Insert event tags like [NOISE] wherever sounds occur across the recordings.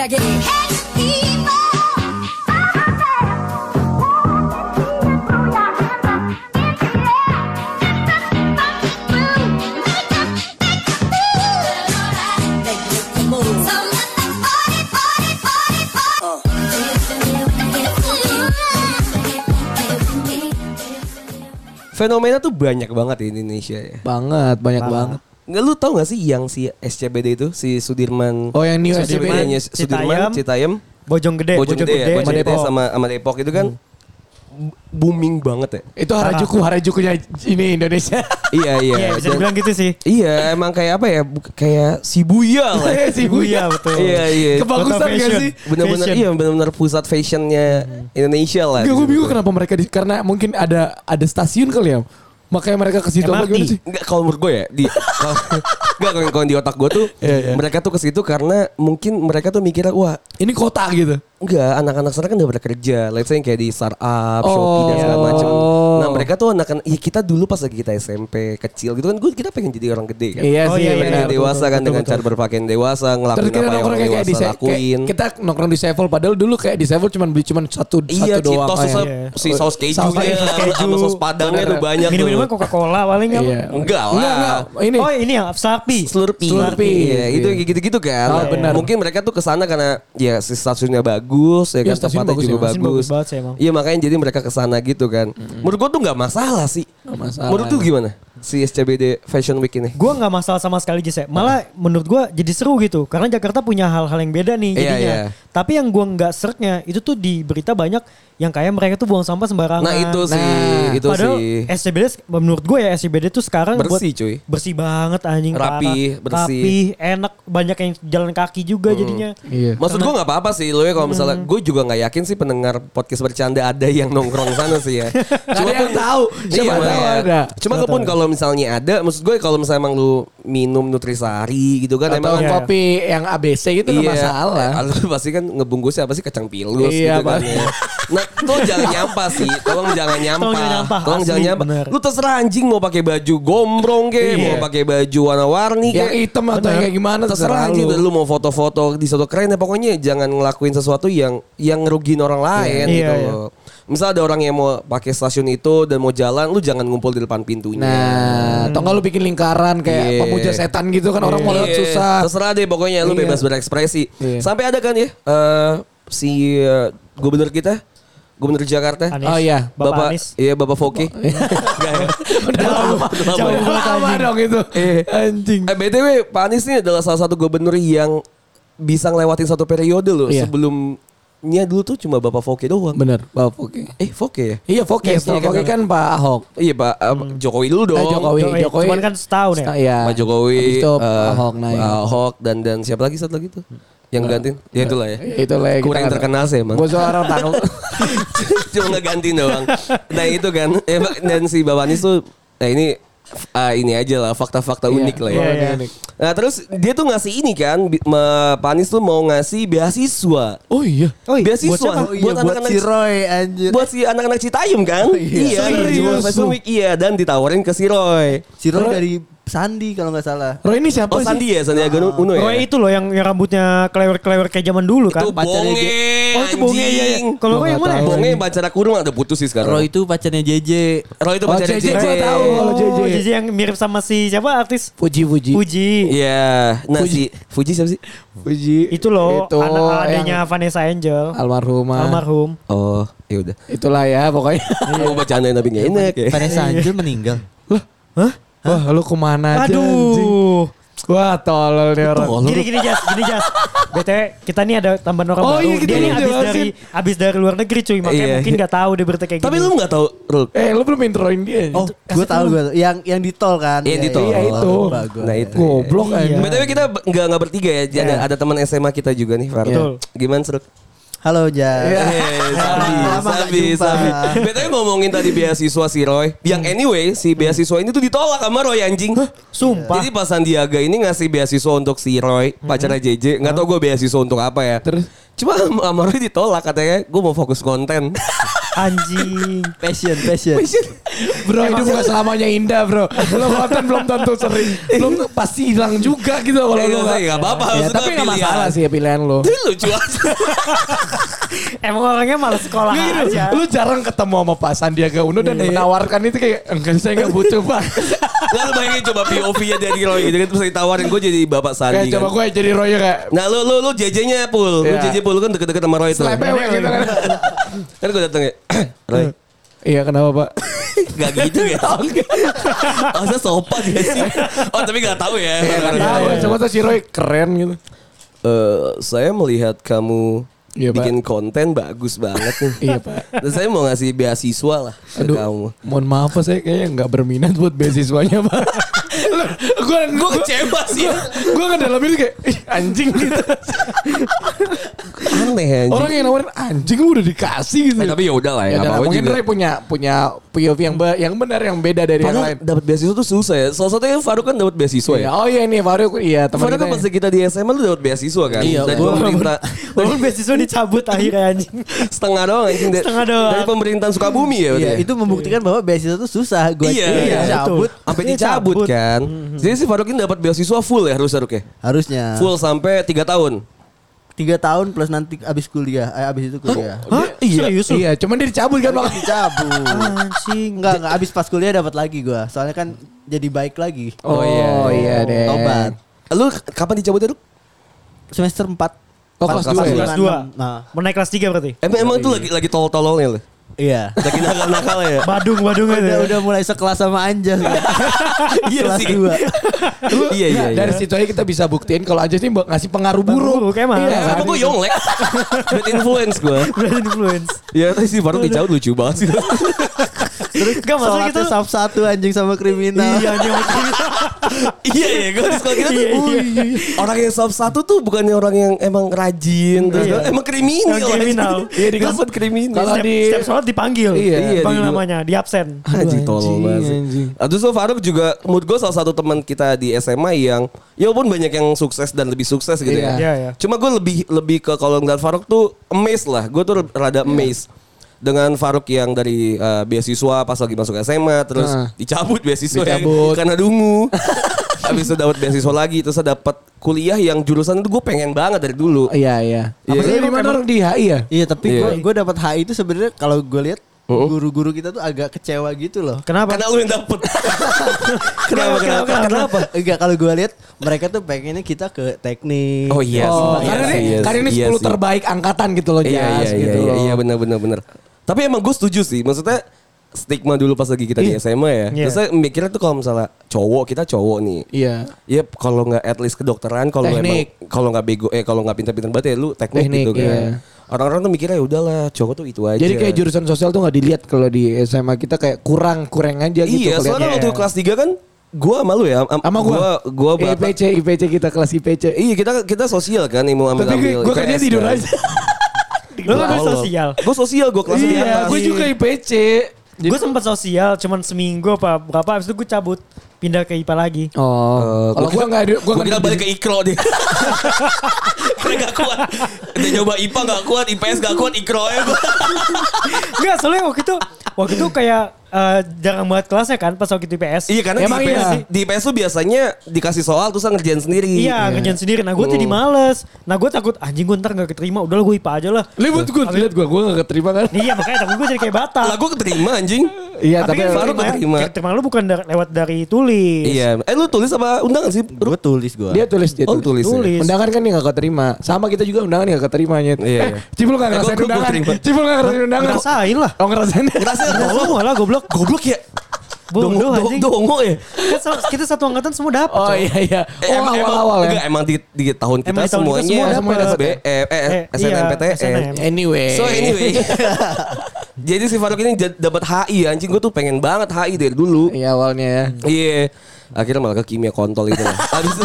Check it. Fenomena tuh banyak banget di Indonesia ya. Banget, banyak banget. Nggak lu tau gak sih yang si SCBD itu si Sudirman Oh, yang new SCBD-nya SCBD. Sudirman, Citayam, Bojong Gede, Bojonggede ya, sama Bojonggede Depok. sama sama Depok itu kan booming banget ya. Itu Harajuku, Harajukunya ini Indonesia. [LAUGHS] iya iya. Iya bisa dibilang gitu sih. Iya emang kayak apa ya? Kayak Shibuya lah. [LAUGHS] Shibuya [LAUGHS] betul. Iya iya. Kebagusan gak fashion. sih? Bener-bener Fashion. iya bener-bener pusat fashionnya Indonesia lah. Gak, gue bingung kenapa mereka di, karena mungkin ada ada stasiun kali ya. Makanya mereka ke situ apa gimana sih? Enggak kalau menurut gue ya di kalau [LAUGHS] enggak kalau- di otak gue tuh Iya, iya. mereka tuh ke situ karena mungkin mereka tuh mikirnya wah Ini kota gitu. Enggak, anak-anak sana kan udah pada kerja. Let's say yang kayak di startup, Shopee dan segala Oh. macam. Nah mereka tuh anak-anak, ya kita dulu pas lagi kita SMP kecil gitu kan, gue kita pengen jadi orang gede kan. Iya Oh, sih, iya, pengen benar. jadi dewasa kan dengan cara berpakaian dewasa, Terus ngelakuin kita apa yang orang kayak di dewasa Se- lakuin. kayak kita nongkrong di Sevel padahal dulu kayak di Sevel cuma beli cuma satu Iya, satu doang. Kayak. tuh Iya. si saus kejunya, sama saus padangnya tuh banyak Minum-minuman tuh. Coca-Cola paling apa? Iya. Enggak lah. Enggak, enggak. Ini Oh ini yang Slurpee. Slurpee. Slurpee. Iya, itu gitu-gitu kan. Oh, benar. Mungkin mereka tuh ke sana karena ya si stasiunnya bagus, ya Iya, kan stasiun tempatnya bagus juga ya. Bagus. Iya makanya jadi mereka ke sana gitu kan. Menurut gua tuh nggak masalah sih. Nggak masalah, Menurut tuh gimana si SCBD Fashion Week ini? Gue nggak masalah sama sekali ya. Malah menurut gue jadi seru gitu. Karena Jakarta punya hal-hal yang beda nih Iya, jadinya. iya. Tapi yang gue nggak seretnya itu tuh di berita banyak yang kayak mereka tuh buang sampah sembarangan. Nah itu sih, Nah, itu Padahal sih. SCBD menurut gue ya SCBD tuh sekarang buat- Bersih, cuy. Bersih banget anjing Rapi, parah. bersih. Rapi, enak, banyak yang jalan kaki juga jadinya. Iya. Maksud gue nggak apa-apa sih lo ya kalau misalnya gue juga nggak yakin sih pendengar podcast bercanda ada yang nongkrong sana sih ya. [LAUGHS] Ada yang tahu, siapa Iya, tahu ada. Cuma kepun kalau misalnya ada, maksud gue kalau misalnya emang lu minum nutrisari gitu kan Atau emang Iya. kopi yang ABC gitu nggak masalah. Eh, Lu pasti kan ngebungkusnya apa sih kacang pilus Iya, gitu kan. Ya. Nah, tolong jangan nyampah sih. Tolong jangan nyampah. Tolong jangan nyampah, Tolong jangan nyampah. bener. Lu terserah anjing mau pakai baju gombrong ke, Iya. mau pakai baju warna-warni Yang kayak hitam atau yang kayak gimana terserah anjing lu. lu mau foto-foto di suatu keren ya pokoknya jangan ngelakuin sesuatu yang yang ngerugiin orang lain Iya, gitu iya. loh. Misal ada orang yang mau pakai stasiun itu dan mau jalan, lu jangan ngumpul di depan pintunya. Nah, atau nggak lu bikin lingkaran kayak Iya. pemuja setan gitu kan orang mau lewat Iya, susah. Terserah deh pokoknya lu Iya. bebas berekspresi. Iya. Sampai ada kan ya eh, si eh, gubernur kita, gubernur Jakarta. Anies. Oh iya, Bapak, Bapak, Anies. iya Bapak Foke. Enggak ya? Udah lama, Udah lama lama anjing. dong itu. Anjing. Eh BTW Pak Anies ini adalah salah satu gubernur yang bisa ngelewatin satu periode loh. Iya. Sebelumnya dulu tuh cuma Bapak Foke doang. Bener, Bapak Foke. Eh Foke ya? Iya, Foke. Iya, Foke Foke kan Pak Ahok. Iya Pak eh, Jokowi dulu dong. Eh, Jokowi, Jokowi. Jokowi. Cuman kan setahun ya? Iya. Pak Jokowi, Habis itu eh, Ahok naik. Pak Ahok dan dan siapa lagi satu lagi tuh yang gantiin? Ya itulah ya. Itu lah ya, Kurang kita- terkenal sih emang. Gue seorang tahu. [LAUGHS] [LAUGHS] Cuma ngeganti doang. Nah itu kan. Eh, dan si Bapak Anies tuh, nah ini ah, ini aja lah fakta-fakta unik lah ya. Iya, iya. unik. Nah terus dia tuh ngasih ini kan, Pak Anies tuh mau ngasih beasiswa. Oh iya. Oh iya, beasiswa buat siapa? buat, Oh iya, buat anak-anak si Roy anjir. buat si anak-anak Citayam kan? iya, Serius World Fashion lu? Week iya dan ditawarin ke si Roy. Si Roy dari Sandi kalau nggak salah. Roy ini siapa Oh sih? Sandi ya, Sandiaga Uno ya. Roy itu loh yang, yang rambutnya klewer-klewer kayak zaman dulu kan. itu pacarnya bonge, Oh itu bonge iya. Kalau Gua Roy yang mana? Bonge pacara kurung ada putus sih sekarang. Roy itu pacarnya JJ. Roy itu Oh, pacara JJ, JJ. gua tahu. Kalau JJ. Oh, JJ yang mirip sama si siapa artis? Fuji, Fuji. Fuji. Iya, nah Fuji. si Fuji siapa sih? Fuji. Itu loh Itu anak yang adanya Vanessa Angel. almarhumah. Almarhum. Oh, ya udah. Itulah ya pokoknya. Mau bercandain tapi gak enak ya. Vanessa Angel meninggal. Wah, lu ke mana aja? anjing? Aduh. Wah, tolol nih orang. Gini gini Jas, gini Jas. BTW kita nih ada tambahan orang Oh, baru. iya, kita dia nih abis dari abis dari luar negeri cuy, makanya Iya. mungkin nggak tahu dia berita kayak Tapi gini. lu gak tahu, Rul. Eh, lu belum introin dia. Oh, gue tahu gue. Yang yang di tol kan. Iya, di tol. Iya, itu. Bagus. Nah itu. Goblok Iya. aja. BTW kita nggak nggak bertiga ya, jadi Iya. ada teman SMA kita juga nih, Far. Betul. Gimana Seruk? Halo Jas. Iya. Eh, sabi, sabi, sabi. BTW ngomongin tadi beasiswa si Roy. Yang anyway, si beasiswa ini tuh ditolak sama Roy anjing. Sumpah. Jadi pas Sandiaga ini ngasih beasiswa untuk si Roy, pacarnya JJ. Nggak tau gue beasiswa untuk apa ya. Terus? Cuma sama Roy ditolak katanya, gue mau fokus konten. [LAUGHS] Anjing. Passion, passion. Bro hidup gak selamanya indah bro Lo konten belum tentu sering Belum pasti hilang juga gitu kalau Eh, lo nggak, nggak apa-apa, Ya, Tapi gak masalah sih ya pilihan lo Itu lucu aja. [LAUGHS] Emang orangnya malas sekolah gitu, aja. Lu jarang ketemu sama Pak Sandiaga Uno dan menawarkan itu kayak enggak saya nggak butuh Pak. [LAUGHS] Nggak lu bayangin coba POV-nya dari Roy gitu kan terus ditawarin gue jadi bapak kayak Sandi coba kan. gue jadi Roy kayak Nah lu lu lu JJ-nya pul, lu Iya. JJ pul lu kan deket-deket sama Roy tuh. selebewek gitu kan. Kan gue dateng ya, [CLEARS THROAT] Roy. Iya kenapa Pak? Gak gitu ya. Masa sopan gak sih? Oh tapi gak tahu ya. Iya kan tahu. Cuma tuh si Roy keren gitu. Eh, saya melihat kamu Iya, Pak. bikin konten bagus banget nih. Iya Pak. Dan saya mau ngasih beasiswa lah ke Aduh, kamu. mohon maaf Pak saya kayaknya nggak berminat buat beasiswanya Pak. [LAUGHS] gue Gue kecewa sih. gue ngedalamin kayak "Ih, anjing gitu. Aneh anjing. Orang yang nawarin anjing lu udah dikasih gitu. Eh, tapi ya udah lah ya. Ya, apa-apa mungkin. Ray punya punya POV yang be- yang benar yang beda dari yang Padahal lain. dapat beasiswa tuh susah ya. Salah satunya Faruk kan dapat beasiswa Iya, ya. Oh iya nih Faruk iya teman Faruk kita. kan ya. pas kita di SMA lu dapat beasiswa kan. Iya, Dari gua- pemerintah. [LAUGHS] Walaupun beasiswa dicabut akhirnya anjing. Setengah doang anjing. Dari- Setengah doang. Dari pemerintahan Sukabumi ya. berarti Iya, ya? itu membuktikan bahwa beasiswa itu susah. Gue Iya, iya, iya, cabut Sampai dicabut cabut. kan. Jadi si Faruk ini dapat beasiswa full ya harus Faruk ya. harusnya. Full sampai 3 tahun. Tiga tahun plus nanti abis kuliah, eh abis itu kuliah. Hah? Iya, Serius lu? iya, cuman dia dicabut kan makanya. Dicabut. Anjing. Enggak, enggak abis pas kuliah dapat lagi gua. Soalnya kan jadi baik lagi. Oh, iya, deh. Tobat. Lu kapan dicabut ya, Ruk? Semester 4. Oh, kelas dua ya? Kelas dua. Nah, Mau naik kelas 3 berarti? Emang, emang itu lagi lagi tol-tololnya lu? Iya. Lagi nakal-nakal ya? Badung, badung. Udah ya. udah mulai sekelas sama Anjas. [LAUGHS] Iya kelas sih. 2. Iya, iya, iya. Dari situ aja kita bisa buktiin kalau Anjas ini ngasih pengaruh buruk. emang. Iya, Sama kan? gue yonglek. [LAUGHS] Bad influence gue. Brand influence. Ya tapi si Faruk dicabut lucu banget sih. Terus Enggak, masalah gitu. sub satu anjing sama kriminal. Iya, anjing. iya iya gue di sekolah kita tuh. Iya, iya. "Wih, Orang yang sub satu tuh bukannya orang yang emang rajin. terus Iya. Emang kriminal. Emang kriminal. Iya di kriminal. Kalau di- setiap sholat dipanggil. Iya. Iya, Panggil di- namanya, di absen. Anjing tolol Anjing, banget Terus tuh Faruk juga menurut gue salah satu teman kita di SMA yang ya walaupun banyak yang sukses dan lebih sukses gitu Iya. ya. Iya, iya. Cuma gue lebih lebih ke kalau ngeliat Faruk tuh amazed lah. Gue tuh rada amazed dengan Faruk yang dari uh, beasiswa pas lagi masuk SMA terus Nah. dicabut beasiswa ya, Dicabut. karena dungu. [LAUGHS] Habis itu dapat beasiswa lagi terus dapat kuliah yang jurusan itu gue pengen banget dari dulu. Iya, iya. Iya. Apa sih di mana orang di HI ya? Iya, tapi Iya. gue gue dapat HI itu sebenarnya kalau gue lihat Uh-uh. guru-guru kita tuh agak kecewa gitu loh. Kenapa? Karena lu yang dapet. [LAUGHS] kenapa, kenapa, kenapa? Enggak kalau gue lihat mereka tuh pengennya kita ke teknik. Oh iya Oh, sih, karena iya ini, iya karena ini 10 iya sih. terbaik angkatan gitu loh, Iya iya iya gitu iya, loh. iya benar benar benar. Tapi emang gue setuju sih. Maksudnya stigma dulu pas lagi kita di SMA ya. Iya. Terus saya mikirnya tuh kalau misalnya cowok kita cowok nih. Iya. Ya kalau nggak at least kedokteran, kalau emang kalau nggak bego eh kalau nggak pintar-pintar banget ya lu teknik, Teknik, gitu kan. iya. Orang-orang tuh mikirnya ya udahlah cowok tuh itu aja. Jadi kayak jurusan sosial tuh nggak dilihat kalau di SMA kita kayak kurang kurang aja gitu. Iya, soalnya waktu kelas 3 kan gua sama lu ya. am- sama gua, gua gua bapak- IPC IPC kita kelas IPC. Iya, kita kita sosial kan, yang mau ambil Tapi gue kayaknya tidur aja. Lu kan sosial. Gue sosial, gue kelas iya, gue juga IPC. Gue sempat sosial cuman seminggu apa berapa habis itu gue cabut pindah ke IPA lagi. Oh, Eh, kalau gua gue nggak ada, gue kira balik ke Ikro deh. Karena [LAUGHS] gak kuat. Udah nyoba IPA gak kuat, IPS gak kuat, Ikro aja gue. Enggak, soalnya waktu itu waktu itu kayak eh, jarang banget kelasnya kan pas waktu itu IPS. Iya karena Emang di IPS, iya. di IPS tuh biasanya dikasih soal terus ngerjain sendiri. Iya, ngerjain sendiri. Nah, gue jadi males. Nah, gue takut anjing gue ntar gak keterima. Udah gue IPA aja lah. Lihat gue, lihat gue, gue gak keterima kan? Iya, makanya tapi gue jadi kayak batal. Lah gue keterima anjing. Iya, tapi tapi kan baru keterima, keterima. lu bukan dar- lewat dari tulis. Iya. Eh lu tulis apa undangan sih? Gue tulis gue. dia tulis dia Oh, tulis. tulis. ya? Tulis. Undangan kan dia gak keterima. Sama kita juga undangan gak keterima nyet. Iya, iya. Cipul gak Eh, ngerasain undangan. Cipul gak ngerasain undangan. Ngerasain lah. Oh ngerasain. [LAUGHS] Ngerasain Ngerasain semua lah goblok. Goblok ya. Bodoh Dongo- anjing. do- Dongo ya. Kan kita satu angkatan semua dapat. Oh iya iya. Eh, Oh awal-awal ya. Enggak, emang di, di tahun kita Emang di tahun kita semuanya semua dapat. SBM, eh, eh, Eh, iya, SNMPTN. SNM. Anyway. So anyway. [LAUGHS] Jadi si Faruk ini dapat HI anjing gue tuh pengen banget HI dari dulu. Iya awalnya ya. Iya. Akhirnya malah ke kimia kontol itu [LAUGHS] itu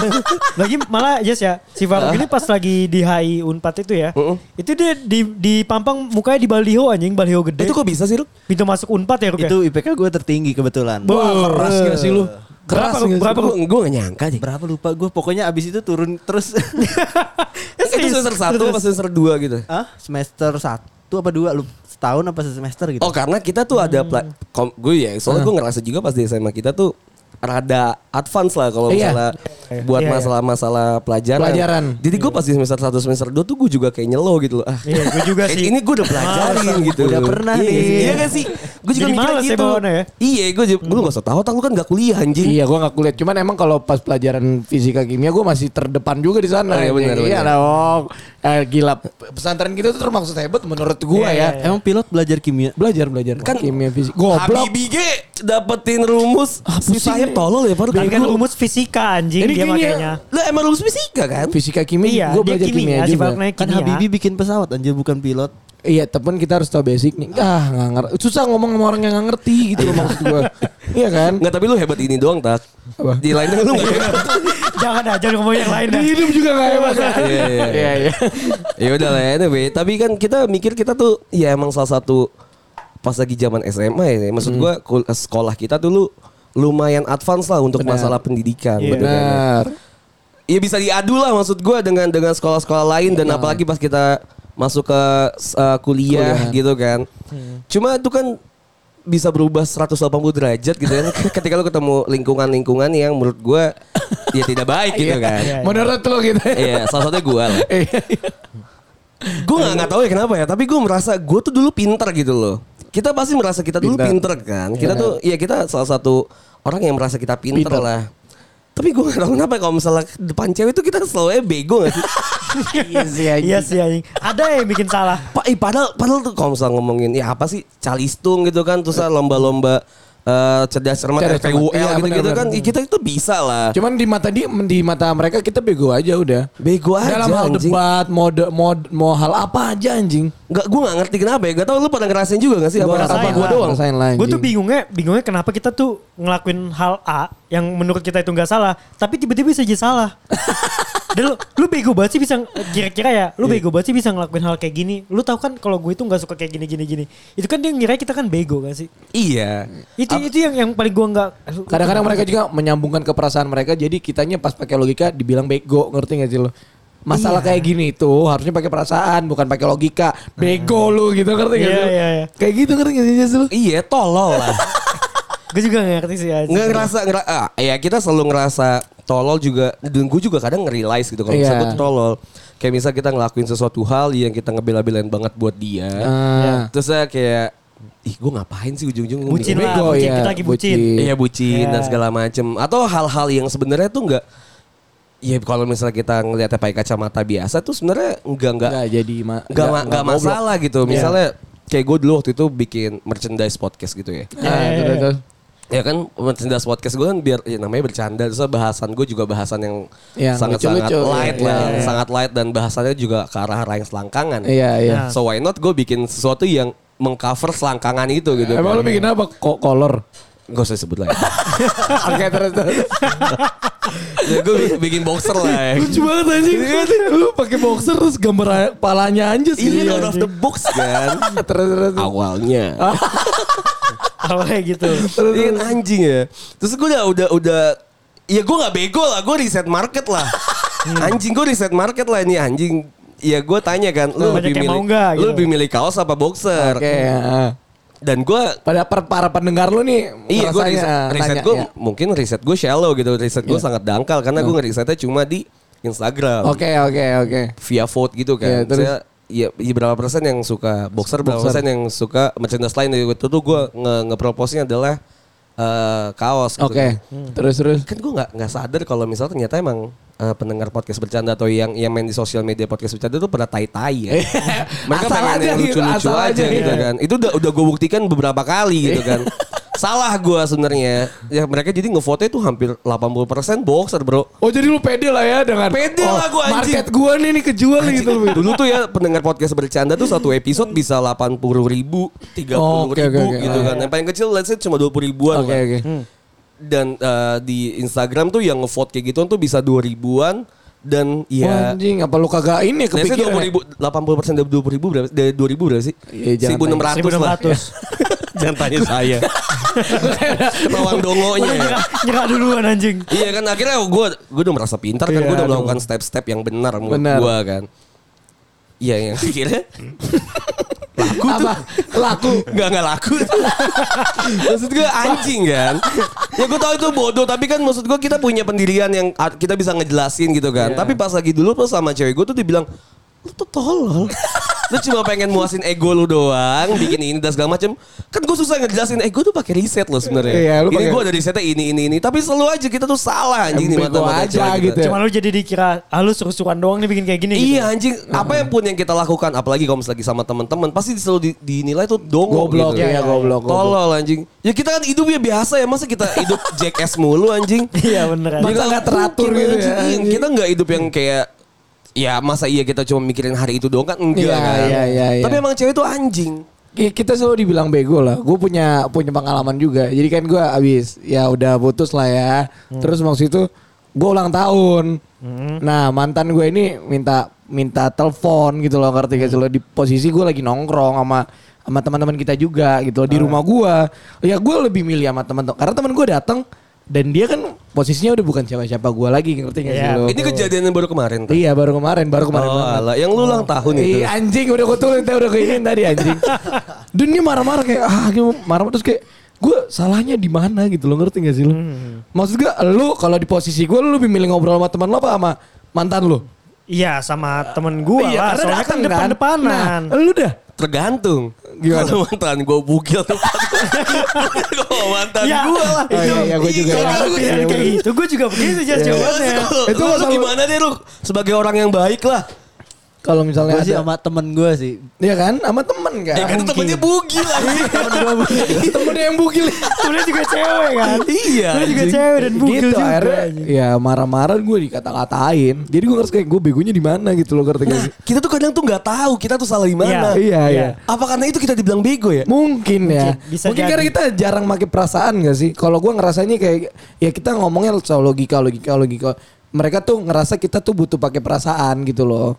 Lagi malah Yes ya, si Faruk ini pas lagi di HI Unpad itu ya, Heeh. itu dia di di pampang mukanya di baliho anjing, baliho gede. itu kok bisa sih lu? pintu masuk Unpad ya, Ruk ya? Itu IPK gue tertinggi kebetulan. Wah keras gak sih lu? Keras Berapa, gak sih? berapa? Gue gue gak nyangka deh. Berapa lupa gue pokoknya abis itu turun terus. [LAUGHS] Itu semester 1 apa semester 2 gitu? Hah? Semester 1 apa 2 lu setahun apa semester gitu. Oh karena kita tuh ada pla- kom- gue ya soalnya gue ngerasa juga pas di SMA kita tuh rada advance lah kalau Iya. misalnya buat Iya, iya. masalah-masalah pelajaran. Pelajaran. Jadi gue pas di semester 1 semester 2 tuh gue juga kayak nyelo gitu loh. Ah, Iya, gue juga eh, sih. Ini gue udah pelajarin gitu. Udah pernah Iya, nih. Iya gak sih? Gue juga Jadi mikir gitu. ya? Iya, gue juga, lu gak usah tahu, tak lu kan gak kuliah anjing. Iya, gue gak kuliah. Cuman emang kalau pas pelajaran fisika kimia, gue masih terdepan juga di sana. Oh, iya, benar, Iya benar. dong. Eh, gila, pesantren kita tuh termaksud hebat menurut gue Iya, ya. iya, Emang pilot belajar kimia. Belajar belajar Kan kimia fisika. Goblok. Habibie dapetin rumus si sayap. Tolol ya baru Kan kan rumus fisika anjing Ini dia makanya. Lah emang rumus fisika kan? Fisika kimia, Iya, gue dia belajar kimia, kimia, juga. Kan kimia. Habibie bikin pesawat anjir bukan pilot. Iya, tapi kita harus tahu basic nih. Ah, nggak ngerti. Susah ngomong sama orang yang nggak ngerti gitu loh maksud gue. [LAUGHS] iya kan? Enggak tapi lu hebat ini doang tak. Apa? Di lainnya lu gak hebat. [LAUGHS] Jangan aja ngomong yang lain dah. Di hidup juga nggak hebat. Iya, iya. Iya, iya. ya udah lah anyway tapi kan kita mikir kita tuh ya emang salah satu pas lagi zaman SMA ya maksud gua kul- sekolah kita dulu lumayan advance lah untuk Benar. masalah pendidikan Iya. bener kan ya? Benar. Iya bisa diadu lah maksud gua dengan dengan sekolah-sekolah lain dan apalagi pas kita masuk ke uh, kuliah, Kuliah. gitu kan. Cuma itu kan bisa berubah 180 derajat gitu kan [LAUGHS] ketika lu ketemu lingkungan-lingkungan yang menurut gua ya tidak baik [LAUGHS] gitu kan. Iya, iya. Menurut lo gitu. Iya, salah satunya gua lah. [LAUGHS] Iya, iya. Gue gak, nggak tahu ya kenapa ya, tapi gue merasa gue tuh dulu pinter gitu loh. Kita pasti merasa kita dulu Pinter. pinter kan. Kita tuh, ya kita salah satu orang yang merasa kita pinter, Pinter. lah. Tapi gue gak tahu kenapa kalau misalnya depan cewek itu kita selalu bego gak sih? [LAUGHS] Iya sih anjing. Iya sih anjing. Ada yang bikin salah. Pak, padahal, padahal tuh kalau misalnya ngomongin ya apa sih calistung gitu kan, terus lomba-lomba eh, cerdas cermat Cerdas FPUL cermat. Iya, gitu-gitu kan, benar. ya kita itu bisa lah. Cuman di mata dia, di mata mereka kita bego aja udah. Bego aja Dalam hal anjing. debat, mau de- mau mau hal apa aja anjing. Nggak, gue gak ngerti kenapa ya. Gak tau lu pada ngerasain juga gak sih? Gua Apa, apa gue lah. doang? Rasain lah, Gue tuh bingungnya, bingungnya kenapa kita tuh ngelakuin hal A yang menurut kita itu nggak salah, tapi tiba-tiba bisa jadi salah. [LAUGHS] Dan lu, lu bego banget sih bisa kira-kira ya, lu bego banget sih bisa ngelakuin hal kayak gini. Lu tahu kan kalau gue itu nggak suka kayak gini gini gini. Itu kan dia ngira kita kan bego gak sih? Iya. Itu itu yang yang paling gue nggak. Kadang-kadang mereka juga menyambungkan ke perasaan mereka jadi kitanya pas pakai logika dibilang bego, ngerti gak sih lo? Masalah Iya. kayak gini tuh harusnya pakai perasaan bukan pakai logika. Bego lu gitu ngerti gak Iya, sih? iya, iya. Kayak gitu ngerti gak sih lu? Iya, tolol lah. [LAUGHS] Gue juga nggak ngerti sih aja. nggak ngerasa ngera ah, ya kita selalu ngerasa tolol juga dan gue juga kadang nge-realize gitu kalau Iya. misalnya gue tolol kayak misal kita ngelakuin sesuatu hal yang kita ngebela-belain banget buat dia Ah. terus saya kayak ih gue ngapain sih ujung-ujung gua Bucin lah, Bego, bucin. iya, Kita lagi bucin. bucin. Iya bucin dan Iya. segala macem atau hal-hal yang sebenarnya tuh nggak Ya kalau misalnya kita ngeliatnya pakai kacamata biasa tuh sebenarnya nggak nggak Nggak jadi ma nggak ma- nggak goblok. masalah gitu. Misalnya kayak gue dulu waktu itu bikin merchandise podcast gitu ya. Ah, Iya, iya, terus, iya. terus. Ya kan merchandise podcast gue kan biar ya namanya bercanda terus bahasan gue juga bahasan yang Yang sangat-sangat light iya, lah, iya. sangat light dan bahasannya juga ke arah-arah yang selangkangan. Iya, iya. Nah. So why not gue bikin sesuatu yang mengcover selangkangan itu gitu. Emang kan. bikin apa? Kok kolor? Gak usah sebut lah [LAUGHS] ya. Oke terus terus. [LAUGHS] ya gue bikin boxer lah ya. Lucu banget anjing. Lu pakai boxer terus gambar palanya anjir sih. Ini out of the box kan. [LAUGHS] terus terus. terus. Awalnya. Awalnya gitu. Ini kan anjing ya. Terus gue udah udah udah ya gue nggak bego lah, gue riset market lah. anjing gue riset market lah ini anjing. Ya gue tanya kan, lu Banyak lebih milih, nggak, lu gitu. lebih milih kaos apa boxer? Oke. ya. Dan gue Pada per- para pendengar lu nih Iya gue riset, riset gue ya. mungkin riset gue shallow gitu riset gue sangat dangkal karena gue ngerisetnya cuma di Instagram Oke oke oke. via vote gitu kan. Iya, terus? Saya ya, ya berapa persen yang suka boxer, berapa Boxer. persen yang suka merchandise lain itu tuh gue nge ngeproposnya adalah eh, kaos. Gitu. Oke. Terus terus. Kan gue nggak nggak sadar kalau misalnya ternyata emang eh, pendengar podcast bercanda atau yang yang main di sosial media podcast bercanda itu pada tai-tai ya. [LAUGHS] Mereka Asal pengen aja yang gitu, lucu-lucu aja, aja, gitu iya. kan. Itu udah udah gue buktikan beberapa kali gitu [LAUGHS] kan. Salah gue sebenarnya. Ya mereka jadi ngevote itu hampir 80% boxer, Bro. Oh jadi lu pede lah ya dengan Pede oh, lah gua, anjing. Market gua nih nih kejual gitu. Dulu tuh ya pendengar podcast bercanda tuh satu episode bisa 80 ribu, 30 Oh, oke, ribu oke, oke. gitu Oh, kan. Yang paling kecil let's say cuma 20 ribuan Oke lah. oke. Dan eh, di Instagram tuh yang ngevote kayak gituan tuh bisa 2 ribuan. Dan Wah, ya anjing apa lu kagak ini kepikiran? 20 ya? ribu, 80 persen dari 20 ribu berapa? Dari 2 ribu berapa sih? Iya, jangan 1600 lah. 1600. [LAUGHS] Jangan tanya saya. [LAUGHS] Mawang dongonya. Udah nyerah, nyerah duluan anjing. iya kan akhirnya gue gue udah merasa pintar kan Iya, gue udah aduh. melakukan step-step yang benar menurut gue kan. Iya yang akhirnya [LAUGHS] laku tuh. Apa? Laku. Nggak nggak laku. maksud gue anjing kan. Ya gue tahu itu bodoh tapi kan maksud gue kita punya pendirian yang kita bisa ngejelasin gitu kan. Iya. Tapi pas lagi dulu pas sama cewek gue tuh dibilang lu tuh tolol. lu cuma pengen muasin ego lu doang, bikin ini dan segala macem. Kan gue susah ngejelasin ego tuh pakai riset loh sebenarnya. Iya, lu ini pakai- gue ada risetnya ini ini ini. Tapi selalu aja kita tuh salah anjing di Bego mata-mata aja gitu ya. Cuma lu jadi dikira, ah lu seru-seruan doang nih bikin kayak gini. gitu. Iya anjing, apa yang pun yang kita lakukan, apalagi kalau misalnya lagi sama teman-teman, pasti selalu di- dinilai tuh dongo Goblok gitu. ya, goblok. goblok. Tolol anjing. Ya kita kan hidupnya biasa ya, masa kita hidup [LAUGHS] jackass mulu anjing. Iya bener Kita Masa nggak teratur gitu ya, anjing. Kita nggak hidup yang kayak Ya masa iya kita cuma mikirin hari itu doang kan enggak Iya, kan. iya, iya, iya. Tapi emang cewek tuh anjing. Ki- kita selalu dibilang bego lah. Gue punya punya pengalaman juga. Jadi kan gue abis ya udah putus lah ya. Terus waktu itu gue ulang tahun. Nah mantan gue ini minta minta telepon gitu loh ngerti gak lo di posisi gue lagi nongkrong sama sama teman-teman kita juga gitu loh di rumah gue. Ya gue lebih milih sama teman-teman karena teman gue datang dan dia kan posisinya udah bukan siapa-siapa gue lagi ngerti gak sih Iya. lo? Ini kejadian yang baru kemarin tuh. Iya baru kemarin, baru kemarin. Oh, alah, yang lu ulang tahun itu. Iya anjing udah gue tulis udah gue ingin tadi anjing. [LAUGHS] Dan dia marah-marah kayak ah gitu, marah terus kayak gue salahnya di mana gitu lo ngerti gak sih lo? Maksud gue lu kalau di posisi gue lu lebih milih ngobrol sama teman lo apa sama mantan lu? Iya sama temen gue lah. karena Soalnya kan datang depan-depanan. Nah, lu dah. Tergantung. Gimana? Kalau mantan gue bugil tuh. [LAUGHS] Kalau mantan Ya, gue lah. Oh, iya, iya, gua juga. Kalau Iya, ada pilihan iya, kayak bener. gitu, gue juga begitu jas Iya. jawabannya. Itu lu gimana deh lu sebagai orang yang baik lah. Kalau misalnya Gue sih ada, sama temen gue sih. Iya kan, sama temen kan. Ya kan itu temennya bugil [LAUGHS] lagi. [LAUGHS] temennya yang bugil. Sebenarnya juga cewek kan. Iya. Gue juga cewek dan bugil gitu juga. akhirnya ya marah-marah gue dikata-katain. Jadi gue ngerasa kayak gue begonya di mana gitu loh ngerti gak sih? Kita tuh kadang tuh nggak tahu kita tuh salah di mana. Iya, iya. Iya. Apa karena itu kita dibilang bego ya? Mungkin ya. Mungkin, bisa Mungkin jadi. karena kita jarang pakai perasaan gak sih? Kalau gue ngerasanya kayak ya kita ngomongnya soal logika, logika, logika. Mereka tuh ngerasa kita tuh butuh pakai perasaan gitu loh.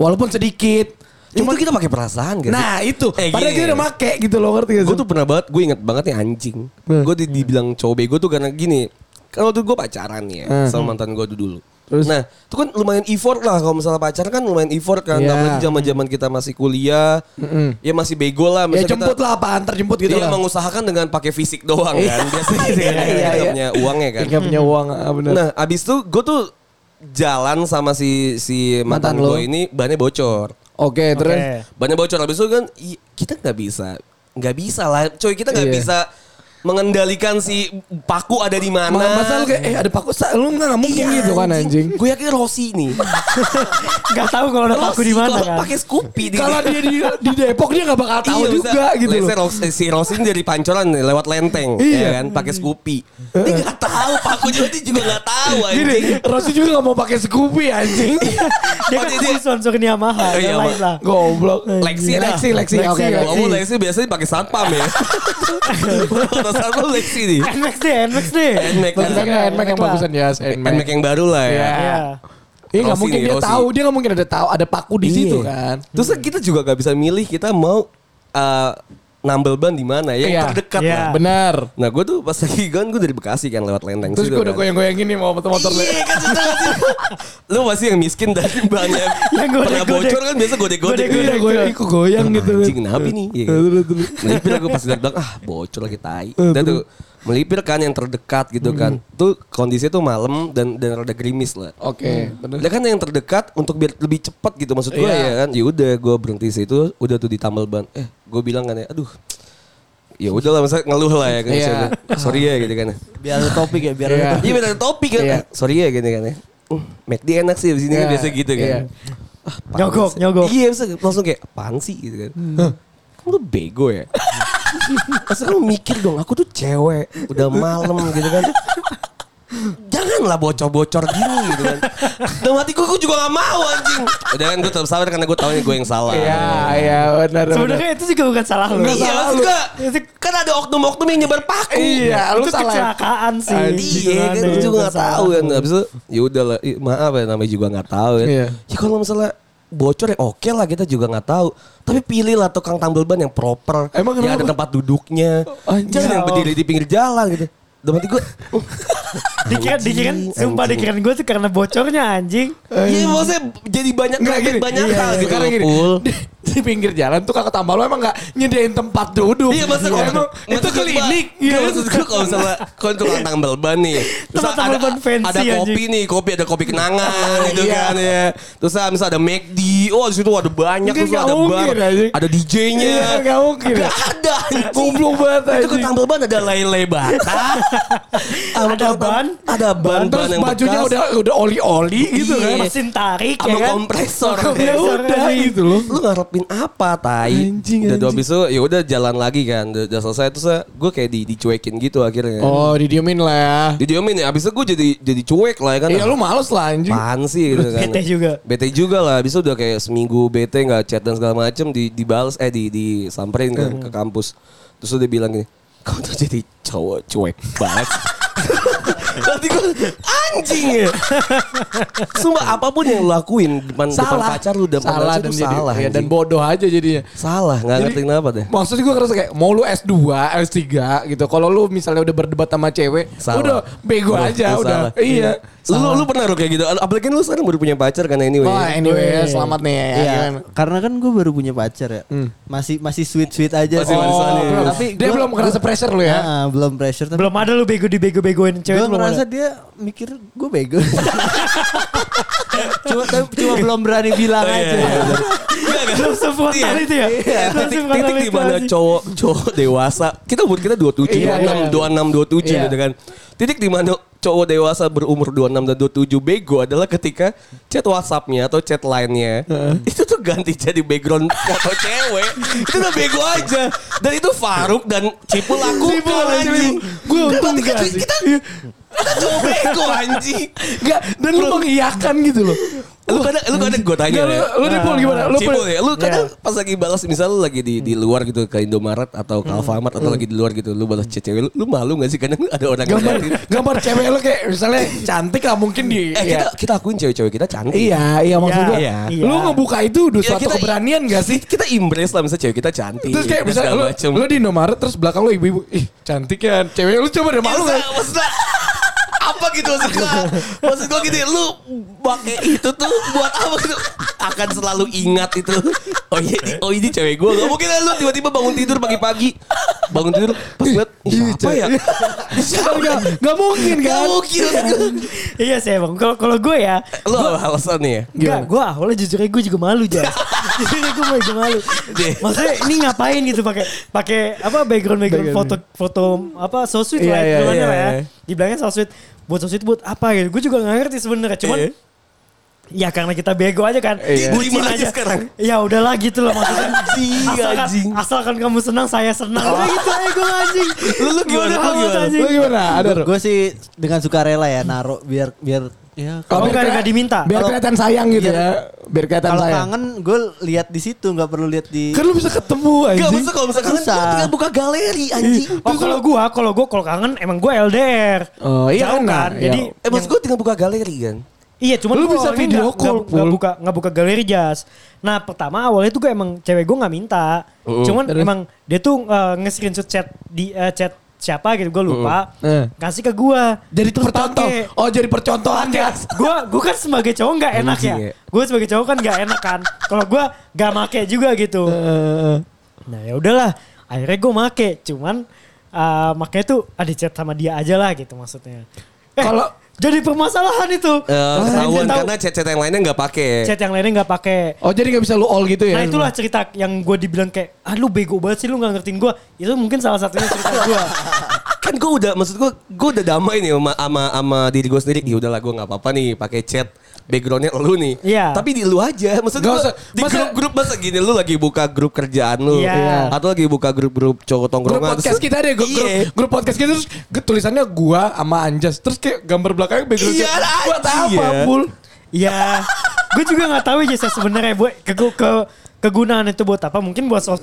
Walaupun sedikit. Cuma kita pakai perasaan sih? Nah itu. Eh, Padahal gini. kita udah make gitu loh ngerti gak sih? Gue tuh pernah banget, gue inget banget nih anjing. Hmm. Gue di, dibilang cowok bego tuh karena gini. Kan waktu gue pacaran ya Hmm. sama mantan gue dulu. Terus? Nah, itu kan lumayan effort lah kalau misalnya pacaran kan lumayan effort kan. Iya. Apalagi zaman-zaman kita masih kuliah, Mm-mm. ya masih bego lah. ya Misalnya jemput kita, lah apa antar jemput gitu Dia lah. mengusahakan dengan pakai fisik doang kan. Biasanya gitu [LAUGHS] kan. Iya, iya. punya uangnya kan. Gak punya uang ah, bener. Nah, abis itu gue tuh jalan sama si si mantan, Mantan lo. gue ini bannya bocor. Oke terus. Oke. Bannya bocor habis itu kan kita nggak bisa nggak bisa lah coy kita nggak Iya. bisa mengendalikan si paku ada di mana Ma- Masa lu kayak eh ada paku sa- lu nggak nggak mungkin gitu kan anjing. gue yakin Rossi nih [LAUGHS] Gak tahu kalau ada paku di mana kan. pakai Scoopy di Kalau dia di, di Depok dia nggak bakal tahu Iya, juga bisa. gitu loh. Let's say Ros- si Rossi ini dari pancoran nih, lewat lenteng Iya. ya kan pakai Scoopy dia nggak tahu paku juga dia juga nggak tahu Gini, anjing Rossi juga gak mau pakai Scoopy anjing. Dia kan dia- sponsorin Yamaha. Oh, iya, lain lah. Goblok. Lexi dah. Lexi, Lexi. Lexi, Oke, Lexi. Kamu Lexi biasanya pakai satpam ya. [LAUGHS] Kalau satpam Lexi nih. NMAX deh, NMAX deh. Nmax kan. Tapi kan NMAX yang bagusan ya, Nmax NMAX. yang baru lah ya. Iya. Iya. Nggak mungkin nih, dia Rossi. tahu, dia nggak mungkin ada tahu ada paku di situ Iya. kan. Terus kita juga gak bisa milih kita mau uh, nambel ban di mana yang Iya. terdekat Iya. lah. Benar. Nah gue tuh pas lagi kan gue dari Bekasi kan lewat lenteng Terus gue udah kan. goyang-goyangin nih mau motor-motor. Iya kan? Lu pasti yang miskin dan banyak Yang pernah godek-godek. bocor kan biasa godek-godek. Iya, kan. goyang, ikut goyang gitu. Anjing kenapa nih? Iya kan? Terus, terus. Melipir aku pas lihat ah bocor lagi tai. Dan tuh melipir kan yang terdekat gitu kan. Tuh kondisinya tuh malam dan dan rada gerimis lah. Oke, benar. Lah kan yang terdekat untuk biar lebih cepat gitu maksud gue Iya. ya kan. Ya udah gue berhenti situ, udah tuh ditambal ban. Eh, gue bilang kan ya, aduh. Ya udahlah masa ngeluh lah ya kan. Iya. Saya, Sorry ya gitu kan. Biar ada topik ya, biar Iya. ada topik. Iya beda topik kan. Iya. Eh, Sorry ya gitu kan ya. Uh, McD enak sih di sini kan Iya, biasa gitu kan. iya. Ah, Nyogok, nyogok. Iya, langsung kayak apaan sih gitu kan. Kamu tuh bego ya. [LAUGHS] Masa kamu mikir dong, aku tuh cewek, udah malam gitu kan. Janganlah bocor-bocor gini gitu kan. Dalam hatiku gue juga gak mau anjing. Udah kan gue tetap sabar karena gue tahu gue yang salah. Iya, iya benar. benar. Sebenarnya itu juga bukan salah lu. Iya maksud gue, kan ada oknum-oknum yang nyebar paku. Iya, lu itu salah. kecelakaan sih. Iya kan gue ya, juga gak tahu kan. Habis itu ya udah lah, maaf ya namanya juga gak tahu kan. Iya. Ya kalau misalnya bocor ya oke lah kita juga nggak tahu. Tapi pilihlah tukang tambal ban yang proper. Emang yang ada tempat duduknya. Anjing. Jangan yang Oh. berdiri di pinggir jalan gitu. Dalam hati gue, uh, [LAUGHS] Dikira, dikira, sumpah anjing. dikira gue tuh karena bocornya anjing. Iya maksudnya jadi banyak gini. banyak Iya, hal iya. gitu Karena gini. Di, di pinggir jalan tuh kakak tambah lo emang gak nyediain tempat duduk. Iya masa kalau Emang itu klinik. Iya Iya. maksud gue kalau misalnya Kalau tukang [LAUGHS] tambal ban nih Terus Tempat ada, tambal ban fancy, ada kopi anjing. nih Kopi ada kopi kenangan [LAUGHS] gitu Iya. kan ya Terus misalnya ada McD Oh di situ ada banyak Terus ada bar. Ada DJ-nya Iya, nggak mungkin. Nggak ada. Goblok banget, Itu anjing. ke tambal ban ada lele bata Ada ban. Ada ban Terus ban yang bajunya bekas. udah udah oli-oli gitu Iya. kan. Mesin tarik ya kan. kompresor. Ya udah gitu loh. lu ngarepin apa tai Anjing, udah habis itu ya udah jalan lagi kan udah, selesai terus gue kayak di dicuekin gitu akhirnya Oh, didiemin lah ya. didiemin ya abis itu gue jadi jadi cuek lah ya kan Iya lu males lah anjing. Apaan sih gitu kan Bete juga. bete juga lah abis itu udah kayak seminggu bete nggak chat dan segala macem di dibales eh di disamperin kan ke kampus terus udah bilang gini kau tuh jadi cowok cuek banget Berarti gue anjing ya. Sumpah apa pun yang lu lakuin depan, depan Salah. pacar lu depan salah pacar dan jadi, salah. ya, dan bodoh aja jadinya. Salah, nggak ngerti kenapa deh. Maksudnya gue ngerasa kayak mau lu S2, S3 gitu. Kalau lu misalnya udah berdebat sama cewek, Salah. udah bego aja udah. salah. Iya. Lu, lu, lu pernah lu kayak gitu? Apalagi kan lu sekarang baru punya pacar kan anyway. Oh, anyway, selamat nih ya. Iya, gimana? karena kan gue baru punya pacar ya. Masih masih sweet sweet aja. Masih. Oh, Tapi dia gua- belum ngerasa pressure lu ya. Nah, belum pressure tapi Belum ada lu bego di bego-begoin cewek gue belum ngerasa ada. dia mikir gue bego. [LAUGHS] cuma tapi cuma belum berani bilang Oh, iya, aja. iya, iya. Belum sefrontal itu ya. Iya, Belum titik, titik di mana cowok cowok dewasa kita umur kita 27 Iya, iya. 26 26 27 Iya. gitu kan titik di mana cowok dewasa berumur 26 dan 27 bego adalah ketika chat WhatsAppnya atau chat lainnya itu tuh ganti jadi background foto cewek. Itu udah bego aja. Dan itu Faruk dan Cipul lakukan Cipul, Gue untung gak sih? kita kita cowok bego anjing Enggak, dan lu mengiyakan gitu loh. lu kadang lu kadang gue tanya Enggak, lu, ya. lu di Pul gimana? Lu Cipul ya, lu kadang Iya. pas lagi balas misalnya lu lagi di di luar gitu ke Indomaret atau ke Alfamart atau lagi di luar gitu, lu balas chat cewek lu, lu malu gak sih kadang ada orang gambar gambar cewek lu kayak misalnya cantik lah mungkin di Eh ya. kita kita akuin cewek-cewek kita cantik. Iya, iya maksud gua. Iya. Lu ngebuka itu udah Ya, suatu keberanian gak sih? Kita embrace lah misalnya cewek kita cantik. Terus kayak misalnya lu, lu di Indomaret terus belakang lu ibu-ibu, ih cantik ya cewek lu coba deh malu gak? Apa gitu maksud gua maksud gua gini lu pakai itu tuh buat apa gitu akan selalu ingat itu oh iya ini- oh ini cewek gua gak mungkin lu tiba-tiba bangun tidur pagi-pagi bangun tidur pas liat "Ih, siapa ya Gak, gak mungkin Gak kan? mungkin maksud gua. Iya sih emang. Kalau kalau gue ya, Lu apa alasannya ya? Enggak, gue awalnya jujur gue juga malu Jas. Aja gue juga malu. Maksudnya ini ngapain gitu pakai pakai apa background background foto foto apa so sweet Iya, lah iya, hitungannya iya, lah ya. Dibilangnya so sweet. Buat so sweet buat apa gitu. Gue juga gak ngerti sebenarnya. Cuman Iya. Ya karena kita bego aja kan. Iya. Bucin aja aja sekarang? Ya udahlah gitu loh maksudnya. Anjing, asalkan, anjing. asalkan kamu senang saya senang. Udah gitu aja gue anjing. Lu- lu gimana, lu gimana? Lu gimana? Ada? Gue sih dengan sukarela ya naruh biar biar ya Oh, enggak, keli- enggak diminta. Biar Kalau- kelihatan sayang gitu Iya. ya. Biar kelihatan kalau sayang. kangen gue lihat di situ nggak perlu lihat di Kan lu bisa ketemu Gak anjing. maksudnya kalau misalkan Susah. lu tinggal buka galeri anjing. Oh kalau gue, kalau gue kalau kangen emang gue LDR. Oh, iya Jauh kan, nah, Jadi iya. Eh maksud gue tinggal buka galeri kan. Iya, cuman Lu bisa video nggak- call, nggak- nggak Pul. buka nggak buka galeri jas. Nah pertama awalnya tuh gue emang cewek gue nggak minta. Mm. Cuman Terus? emang dia tuh uh, nge-screenshot chat di eh, chat siapa gitu gue lupa. Mm. Kasih ke gue. Jadi percontoh. Oh jadi percontohan ya. gue gue kan sebagai cowok nggak enak ya. Gue sebagai cowok kan nggak enak kan. Kalau gue nggak make juga gitu. Nah ya udahlah, akhirnya gue make, cuman uh, makanya tuh ada chat sama dia aja lah gitu maksudnya. Eh, kalau jadi permasalahan itu. Eh, ketahuan Tahu- karena chat-chat yang lainnya nggak pakai. chat yang lainnya nggak pakai. Oh jadi gak bisa lu all gitu ya? Nah itulah cerita yang gue dibilang kayak, ah lu bego banget sih lu gak ngertiin gue. Itu mungkin salah satunya cerita gue. [LAUGHS] kan gue udah maksud gue gue udah damai nih sama sama, sama diri gue sendiri ya udahlah gue nggak apa-apa nih pakai chat backgroundnya lu nih Iya. tapi di lu aja maksud gue usah. di grup-grup masa gini lu lagi buka grup kerjaan lu Iya. atau lagi buka grup-grup cowok Grup tongkrongan podcast terus- kita deh, grup, grup, Iya. grup podcast kita terus tulisannya gua sama Anjas terus kayak gambar belakangnya background Iya, buat apa, ya. Iya, Pul? gue juga nggak tahu aja sebenarnya buat ke, ke kegunaan itu buat apa? Mungkin buat sos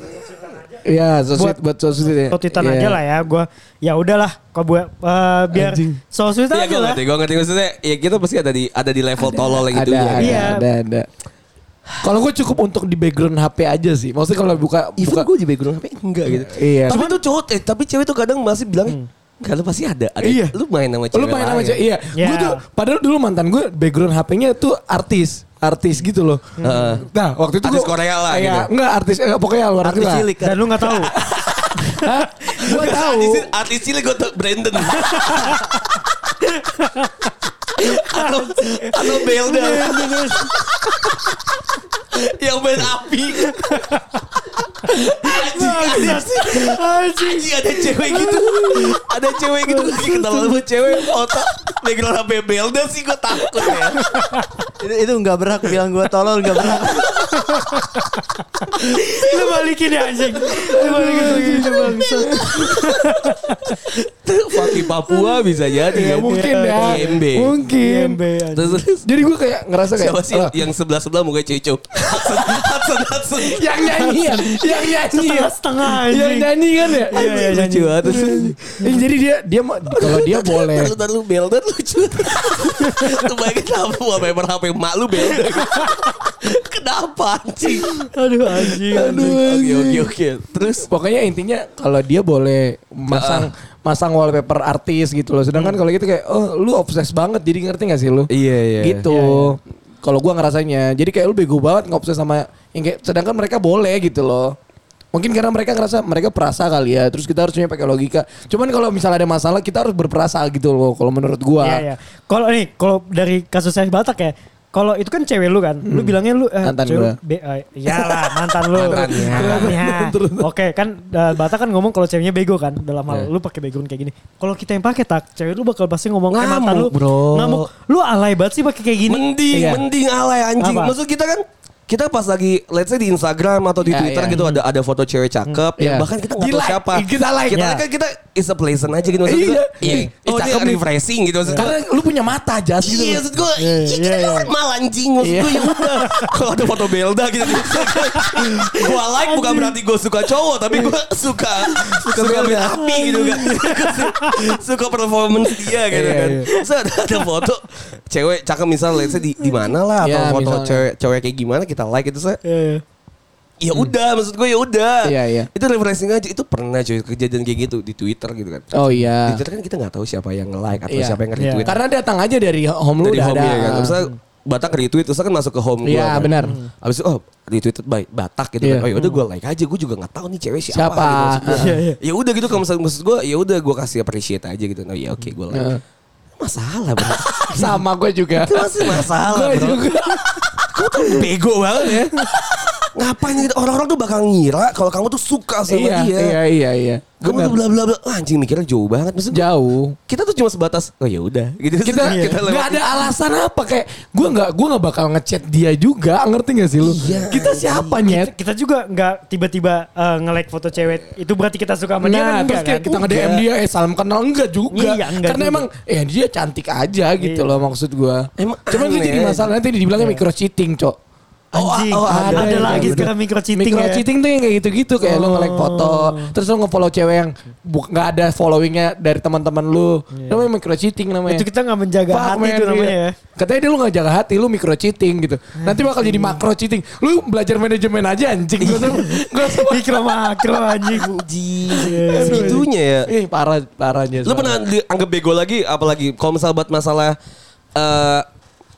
Iya, so Buat- sweet buat so sweet ya. sotitan Iya. aja lah ya. Gue ya udahlah, kok buat eh, biar Anjing. sosmed Iya aja gue lah. ngerti, gue ngerti maksudnya ya kita pasti ada di ada di level tolol yang Ada, itu ada, ya. Iya. ada, ada. Kalau gue cukup untuk di background HP aja sih. Maksudnya kalau buka Even buka gue di background HP enggak gitu. Iya. Tapi tuh cowok, eh, tapi cewek tuh kadang masih bilang, Enggak lu pasti ada. ada. Iya. Lu main sama cewek Lu main sama cewek, iya. Ya. Gue tuh, padahal dulu mantan gue background HP-nya tuh artis. Artis gitu loh. Nah waktu itu Artis gua- Korea lah Iya, gitu. Enggak artis, eh, pokoknya luar Artis negeri lah. cilik kan. Dan lu gak tahu. [LAUGHS] Gue tahu. Artis, artis cilik gue tau Brandon. [LAUGHS] atau atau Belda. yang main api. Anjing, ada cewek gitu. Ada cewek gitu lagi kenal sama cewek foto background HP Belda sih gue takut ya. itu, itu nggak berhak bilang gue tolol nggak berhak. lu balikin ya anjing. Lu balikin lagi itu bangsa. Fakih Papua bisa jadi Ya kan. mungkin ya. IMB. Mungkin. Terus, terus Jadi gue kayak ngerasa kayak siapa sih "Alah, yang sebelah sebelah mukanya Cico? Hudson, Hudson, Hudson. yang nyanyi ya, yang nyanyi ya. Setengah-setengah Yang anjing. nyanyi kan ya. Iya, iya, lucu banget. Eh, Jadi dia dia kalau dia boleh. Lu taruh Belda lucu. Lu bayangin apa wallpaper HP mak lu Belda. Kenapa anjing? Aduh anjing. Aduh. Oke oke oke. Terus Pokoknya intinya kalau dia boleh masang masang wallpaper artis gitu loh. Sedangkan kalau gitu kayak oh lu obses banget jadi ngerti gak sih lu? Iya, iya. Gitu. Kalau gua ngerasanya. Jadi kayak lu bego banget ngobses sama yang kayak sedangkan mereka boleh gitu loh. Mungkin karena mereka ngerasa mereka perasa kali ya. Terus kita harusnya pakai logika. Cuman kalau misalnya ada masalah kita harus berperasa gitu loh kalau menurut gua. Iya iya. Kalau nih kalau dari kasus saya Batak ya. Kalau itu kan cewek lu kan. Lu bilangnya lu eh, Hmm. Mantan cewek, gua. Be, eh, iyalah mantan lu. Mantannya. Mantannya. Oke kan eh, Batak kan ngomong kalau ceweknya bego kan dalam hal lu pakai background kayak gini. Kalau kita yang pakai tak, cewek lu bakal pasti ngomong eh, mantan lu. Ngamuk, bro. Ngamuk. Lu alay banget sih pakai kayak gini. mending Iya. mending alay anjing. Apa? Maksud kita kan kita pas lagi let's say di Instagram atau di Iya, Twitter iya. gitu ada ada foto cewek cakep Iya. yang bahkan kita nggak tahu Di-like, siapa. kita like. Kita Iya. kan kita is a pleasant aja gitu maksud Iya. kita. Iya. Oh, cakep refreshing gitu maksud Karena lu punya mata jas gitu. Iya, maksud gue, Iya, kita iya, iya. normal anjing, maksud Iya. gue ya udah. [LAUGHS] Kalau ada foto Belda gitu, [LAUGHS] gue like bukan berarti gue suka cowok, tapi gue suka suka main api gitu kan, [LAUGHS] suka performance dia gitu Iya, kan. iya. So ada, ada foto cewek cakep misal, let's say di di mana lah, atau Iya, foto misalnya. cewek cewek kayak gimana kita like itu saya. Iya, iya. Ya udah, maksud gue ya udah. Iya, iya. Itu refreshing aja. Itu pernah cuy kejadian kayak gitu di Twitter gitu kan. Oh Di iya. Twitter kan kita nggak tahu siapa yang nge-like atau Iya. siapa yang nge-retweet. Karena datang aja dari home lu dari udah home ada. ya kan. Misalnya Batak retweet terus kan masuk ke home gue. Iya, kan. benar. Abis itu oh retweeted by Batak gitu Iya. kan. Oh yaudah gue like aja. Gue juga nggak tahu nih cewek siapa. Siapa? Gitu. Iya, iya. Ya udah gitu kalau misalnya maksud gue ya udah gue kasih appreciate aja gitu. Oh iya oke gue like. Masalah bro. [LAUGHS] Sama gue juga. Itu masih masalah Gue bro. juga. [LAUGHS] Kamu tuh bego banget ya. Ngapain gitu orang-orang tuh bakal ngira kalau kamu tuh suka sama iya, dia. iya, iya, iya. Kamu tuh bla bla bla. Ah, Anjing mikirnya jauh banget. Maksud gua, Jauh. kita tuh cuma sebatas oh ya udah gitu. Kita kita nggak lewat ada alasan apa kayak gue nggak gue nggak bakal ngechat dia juga ngerti gak sih lu? Iya, kita siapa nyet? Kita juga nggak tiba-tiba eh, nge-like foto cewek. Itu berarti kita suka sama dia kan Nah, terus enggak kayak kan? kita nge-DM dia eh salam kenal enggak juga. Iya, enggak Karena juga. emang eh dia cantik aja gitu Iya. loh maksud gua. Emang Cuman itu jadi masalah nanti dibilangnya micro cheating, Cok. Anjing. Oh, oh, ada, yang lagi sekarang micro cheating Micro ya. cheating tuh yang kayak gitu-gitu kayak lu nge-like foto, terus lu nge-follow cewek yang nggak ada followingnya dari teman-teman lu. Namanya micro cheating namanya. Itu kita nggak menjaga Fuck, hati man, itu namanya iya. ya. Katanya dia lu gak jaga hati, lu micro cheating gitu. Nanti bakal jadi makro cheating. Lu belajar manajemen aja anjing. Usah, gak usah Mikro makro anjing. Anjing. Segitunya ya. Ih parah parahnya. Lu pernah dianggap bego lagi apalagi kalau misal buat masalah eh,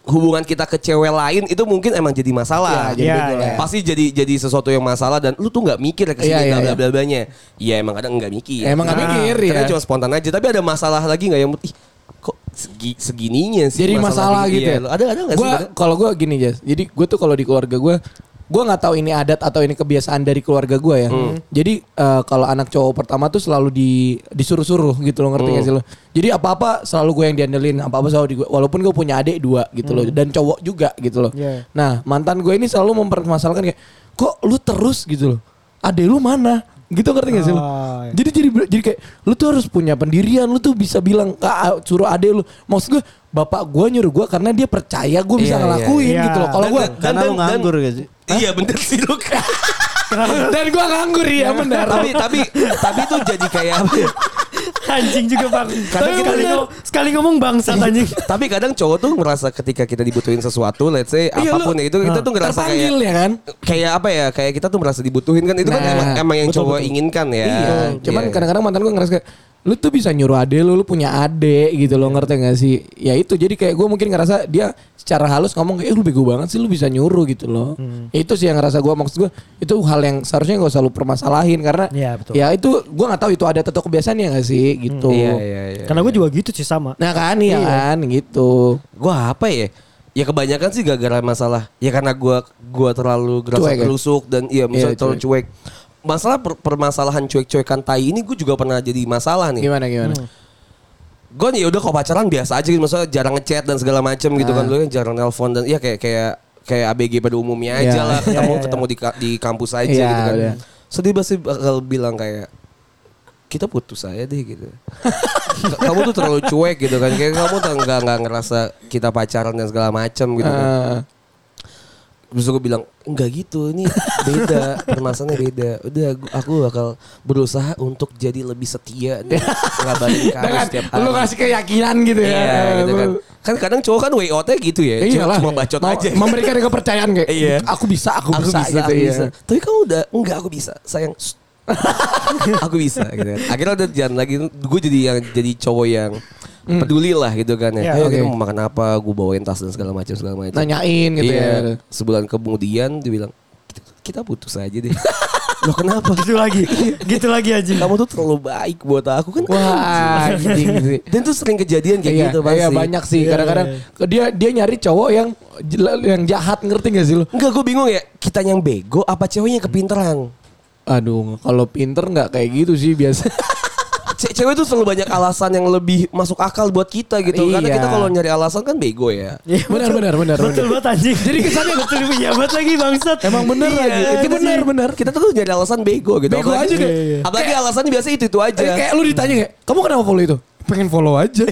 hubungan kita ke cewek lain itu mungkin emang jadi masalah. Iya, jadi iya. ya. Pasti jadi jadi sesuatu yang masalah dan lu tuh nggak mikir ya ke sini Iya, iya, bla bla iya. bla blanya. Iya emang kadang nggak mikir. Emang nggak Nah, mikir, ya. cuma spontan aja. Tapi ada masalah lagi nggak yang ih, kok segi, segininya sih Jadi masalah, ini? gitu Iya, ya. Ada ada nggak sih? Gua kalau gua gini Jas. Jadi gue tuh kalau di keluarga gue gue nggak tahu ini adat atau ini kebiasaan dari keluarga gue ya. Hmm. Jadi eh, kalau anak cowok pertama tuh selalu di disuruh-suruh gitu loh ngerti gak Hmm. sih lo? Jadi apa-apa selalu gue yang diandelin, apa-apa selalu di gue. Walaupun gue punya adik dua gitu loh dan cowok juga gitu loh. Hmm. Iya. Nah mantan gue ini selalu mempermasalahkan kayak kok lu terus gitu loh. Adik lu mana? Gitu ngerti gak sih lo? Ah, iya. Jadi jadi jadi kayak lu tuh harus punya pendirian, lu tuh bisa bilang Kak, suruh adek lu. Maksud gue bapak gue nyuruh gue karena dia percaya gue bisa Iya, iya. ngelakuin Iya. gitu loh. Kalau Dan- gue dan- Karena lu nganggur gak sih? Iya bener sih lu. [LAUGHS] dan gue nganggur ya benar. tapi tapi tapi itu jadi kayak apa ya? Anjing juga bang. Kadang kita- sekali, ngomong, sekali ngomong bangsat anjing. Tapi kadang cowok tuh ngerasa ketika kita dibutuhin sesuatu, let's say Iya, apa pun ya, itu kita tuh ngerasa kayak ya kan? kayak apa ya? Kayak kita tuh merasa dibutuhin kan itu kan Nah, emang, emang yang betul, cowok betul. inginkan ya. Iya. Cuman Iya. kadang-kadang mantan gue ngerasa kayak lu tuh bisa nyuruh ade lu, lu punya ade gitu loh ngerti gak sih? Ya itu jadi kayak gue mungkin ngerasa dia secara halus ngomong kayak eh, lu bego banget sih lu bisa nyuruh gitu loh. Ya itu sih yang ngerasa gue maksud gue itu hal yang seharusnya gak usah lu permasalahin karena Iya, betul. ya itu gue nggak tahu itu ada atau kebiasaannya gak sih gitu. Iya iya iya. Karena gue juga gitu sih sama. Nah kan iya kan gitu. Gua apa ya? Ya kebanyakan sih gara-gara masalah. Ya karena gua gua terlalu gerasa Cuek ya? dan iya misalnya Iya, terlalu cuek. Masalah per- permasalahan cuek-cuekan tai ini gue juga pernah jadi masalah nih. Gimana gimana? Gue ya udah kalau pacaran biasa aja gitu, maksudnya jarang ngechat dan segala macem gitu kan, Ah. lu kan jarang nelpon dan iya kayak kayak kayak ABG pada umumnya Iya. aja lah, ketemu Iya, iya, ketemu di ka- di kampus aja Iya, gitu kan. udah. Sedih pasti bakal bilang kayak kita putus aja deh gitu. [LAUGHS] kamu tuh terlalu cuek gitu kan, kayak kamu tuh nggak nggak ngerasa kita pacaran dan segala macem gitu kan. Ah. Terus gue bilang enggak gitu, ini beda, permasalahannya beda. Udah aku bakal berusaha untuk jadi lebih setia dan ngabarin [LAUGHS] kamu setiap hari. lu kasih keyakinan gitu ya. Iya gitu kan. Kan kadang cowok kan way out-nya gitu ya. Iya Cuma, bacot Mau- aja. Memberikan kepercayaan kayak. Iya. Aku bisa, aku, Aku bisa, bisa, gitu aku ya. bisa. Tapi kamu udah enggak aku bisa. Sayang. [LAUGHS] Aku bisa gitu kan. Akhirnya udah jalan lagi gue jadi yang jadi cowok yang peduli lah gitu kan ya. Iya, Ayo oke. kita mau makan apa, gue bawain tas dan segala macam segala macam. Nanyain gitu iya. ya. Sebulan kemudian dia bilang kita, putus aja deh. [LAUGHS] Loh kenapa? Gitu lagi. gitu lagi aja. Kamu tuh terlalu baik buat aku kan. Wah, anjing sih. Dan tuh sering kejadian kayak iya, gitu pasti. iya, banyak sih. Iya, Kadang-kadang dia dia nyari cowok yang yang jahat ngerti gak sih lu? Enggak, gue bingung ya. Kita yang bego apa ceweknya kepinteran? Aduh, kalau pinter nggak kayak gitu sih biasa. [LAUGHS] Ce- cewek tuh selalu banyak alasan yang lebih masuk akal buat kita gitu. Karena Iya. kita kalau nyari alasan kan bego ya. Iya, benar, benar, benar, Betul benar. banget anjing. Jadi kesannya betul iya banget lagi bangsat. Emang bener Iya, lagi. Itu benar, benar. Kita tuh nyari alasan bego gitu. Bego Apalagi- aja deh. Iya, iya. Apalagi alasannya biasa itu itu aja. Kayak lu ditanya kayak, kamu kenapa follow itu? Pengen follow aja.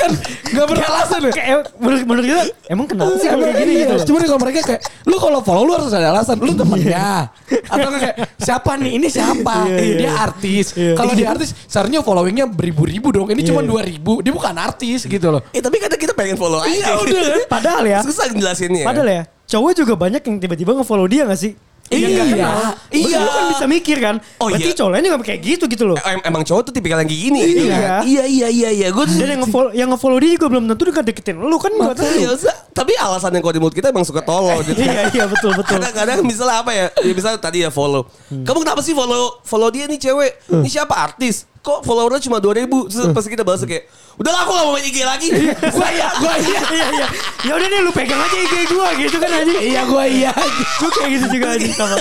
kan nggak beralasan ya. Kayak menurut, menurut kita emang kenapa sih kayak gini gitu. Cuma kalau mereka kayak lu kalau follow lu harus ada alasan lu temennya atau kayak siapa nih ini siapa Iya, iya. dia artis Iya. kalau dia artis seharusnya followingnya beribu-ribu dong ini cuma dua ribu dia bukan artis gitu loh Eh tapi kadang kita pengen follow aja. Iya, udah. [LAUGHS] Padahal ya. Susah ngejelasinnya. Padahal ya. Cowok juga banyak yang tiba-tiba nge-follow dia gak sih? Iya. Nggak kenal. Iya. Lu kan bisa mikir kan. Oh, Berarti iya. cowok lain juga kayak gitu gitu loh. Em- emang cowok tuh tipikal yang gini gitu Iya. kan? Iya iya iya iya. Gue tuh Dan yang nge-follow, yang nge-follow dia juga belum tentu dekat deketin lu kan gak tahu. Iya, tapi alasan yang kalau di mulut kita emang suka tolol [LAUGHS] gitu. Iya iya betul betul. Kadang-kadang misalnya apa ya? Ya misalnya tadi ya follow. Kamu kenapa sih follow follow dia nih cewek? Ini siapa artis? Kok followernya cuma 2000? Terus pas kita balas kayak, "Udah lah, aku gak mau main IG lagi." gua iya gua iya [LAUGHS] iya iya. Ya udah deh lu pegang aja IG gua gitu kan aja. iya gua iya Gua kayak gitu juga aja sama.